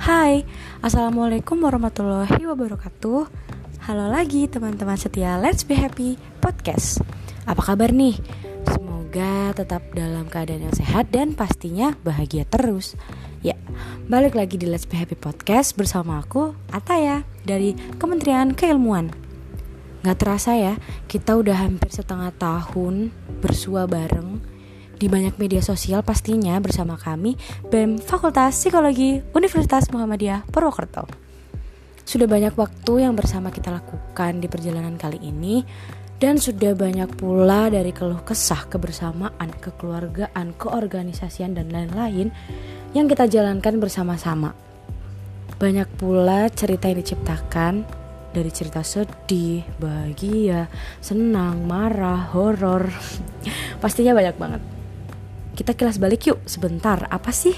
Hai, Assalamualaikum warahmatullahi wabarakatuh. Halo lagi teman-teman setia Let's Be Happy Podcast. Apa kabar nih? Semoga tetap dalam keadaan yang sehat dan pastinya bahagia terus. Ya, balik lagi di Let's Be Happy Podcast bersama aku, Ataya, dari Kementerian Keilmuan. Gak terasa ya, kita udah hampir setengah tahun bersua bareng di banyak media sosial pastinya bersama kami BEM Fakultas Psikologi Universitas Muhammadiyah Purwokerto. Sudah banyak waktu yang bersama kita lakukan di perjalanan kali ini dan sudah banyak pula dari keluh kesah kebersamaan, kekeluargaan, keorganisasian dan lain-lain yang kita jalankan bersama-sama. Banyak pula cerita yang diciptakan dari cerita sedih, bahagia, senang, marah, horor. Pastinya banyak banget kita kilas balik yuk sebentar. Apa sih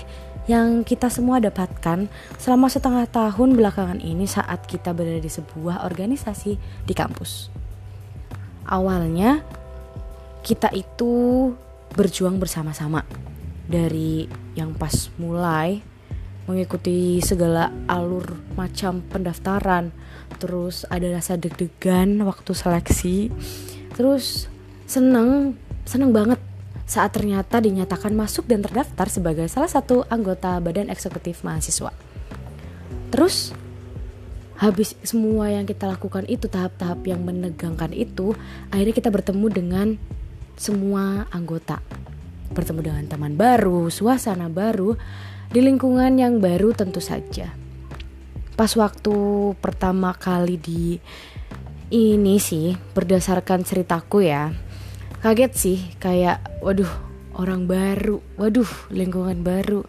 yang kita semua dapatkan selama setengah tahun belakangan ini saat kita berada di sebuah organisasi di kampus? Awalnya kita itu berjuang bersama-sama dari yang pas mulai mengikuti segala alur macam pendaftaran terus ada rasa deg-degan waktu seleksi terus seneng seneng banget saat ternyata dinyatakan masuk dan terdaftar sebagai salah satu anggota Badan Eksekutif Mahasiswa. Terus habis semua yang kita lakukan itu tahap-tahap yang menegangkan itu, akhirnya kita bertemu dengan semua anggota. Bertemu dengan teman baru, suasana baru, di lingkungan yang baru tentu saja. Pas waktu pertama kali di ini sih berdasarkan ceritaku ya kaget sih kayak waduh orang baru. Waduh lingkungan baru.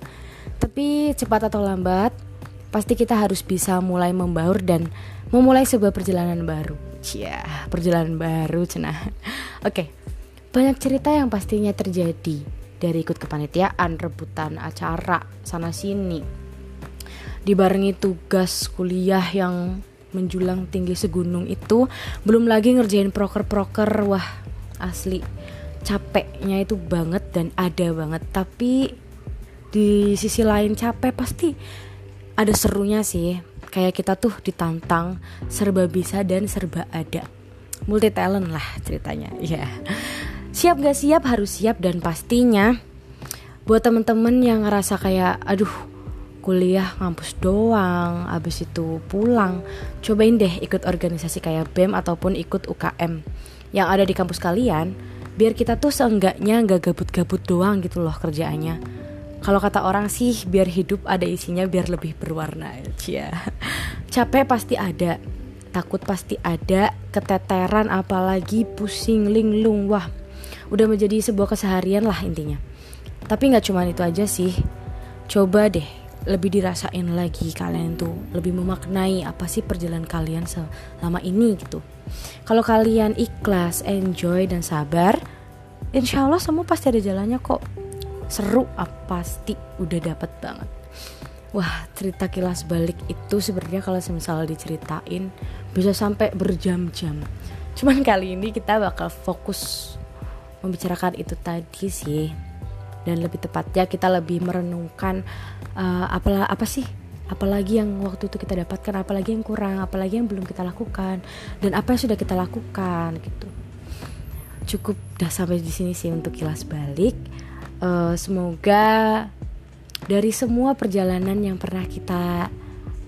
Tapi cepat atau lambat pasti kita harus bisa mulai membaur dan memulai sebuah perjalanan baru. Cia, perjalanan baru cenah oke banyak cerita yang pastinya terjadi dari ikut kepanitiaan rebutan acara sana sini dibarengi tugas kuliah yang menjulang tinggi segunung itu belum lagi ngerjain proker-proker. Wah asli. Capeknya itu banget dan ada banget. Tapi di sisi lain capek pasti ada serunya sih. Kayak kita tuh ditantang serba bisa dan serba ada. Multi talent lah ceritanya ya yeah. siap gak siap harus siap dan pastinya buat temen-temen yang ngerasa kayak aduh kuliah ngampus doang abis itu pulang cobain deh ikut organisasi kayak BEM ataupun ikut UKM yang ada di kampus kalian biar kita tuh seenggaknya nggak gabut-gabut doang gitu loh kerjaannya. Kalau kata orang sih biar hidup ada isinya biar lebih berwarna ya capek pasti ada takut pasti ada keteteran apalagi pusing linglung wah. Udah menjadi sebuah keseharian lah intinya. Tapi nggak cuma itu aja sih. Coba deh lebih dirasain lagi kalian tuh lebih memaknai apa sih perjalanan kalian selama ini gitu. Kalau kalian ikhlas enjoy dan sabar insya Allah semua pasti ada jalannya kok. Seru apa pasti udah dapet banget. Wah cerita kilas balik itu sebenarnya kalau misalnya diceritain bisa sampai berjam-jam. Cuman kali ini kita bakal fokus membicarakan itu tadi sih dan lebih tepatnya kita lebih merenungkan uh, apalah apa sih? Apalagi yang waktu itu kita dapatkan apalagi yang kurang apalagi yang belum kita lakukan dan apa yang sudah kita lakukan gitu. Cukup dah sampai di sini sih untuk kilas balik. Uh, semoga dari semua perjalanan yang pernah kita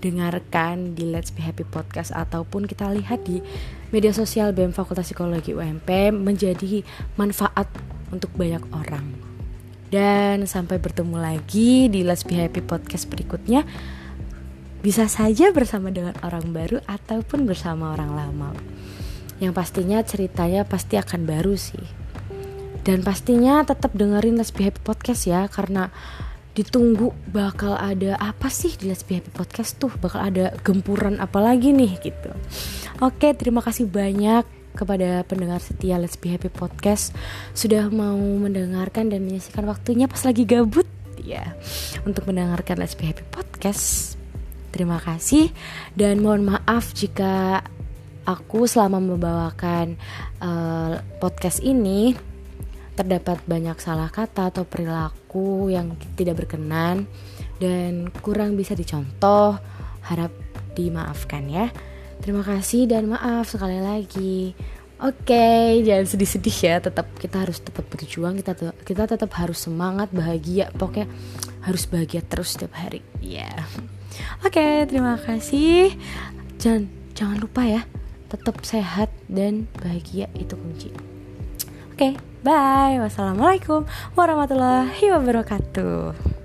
dengarkan di Let's Be Happy Podcast ataupun kita lihat di media sosial BEM Fakultas Psikologi UMP menjadi manfaat untuk banyak orang. Dan sampai bertemu lagi di Let's Be Happy podcast berikutnya. Bisa saja bersama dengan orang baru ataupun bersama orang lama. Yang pastinya ceritanya pasti akan baru sih. Dan pastinya tetap dengerin Let's Be Happy podcast ya karena ditunggu bakal ada apa sih di Let's Be Happy Podcast tuh bakal ada gempuran apa lagi nih gitu oke terima kasih banyak kepada pendengar setia Let's Be Happy Podcast sudah mau mendengarkan dan menyisikan waktunya pas lagi gabut ya untuk mendengarkan Let's Be Happy Podcast. Terima kasih dan mohon maaf jika aku selama membawakan uh, podcast ini terdapat banyak salah kata atau perilaku yang tidak berkenan dan kurang bisa dicontoh, harap dimaafkan ya. Terima kasih dan maaf sekali lagi. Oke, okay, jangan sedih-sedih ya. Tetap kita harus tetap berjuang. Kita kita tetap harus semangat, bahagia. Pokoknya harus bahagia terus setiap hari. Ya. Yeah. Oke, okay, terima kasih. Jangan jangan lupa ya, tetap sehat dan bahagia itu kunci. Oke, okay, bye. Wassalamualaikum warahmatullahi wabarakatuh.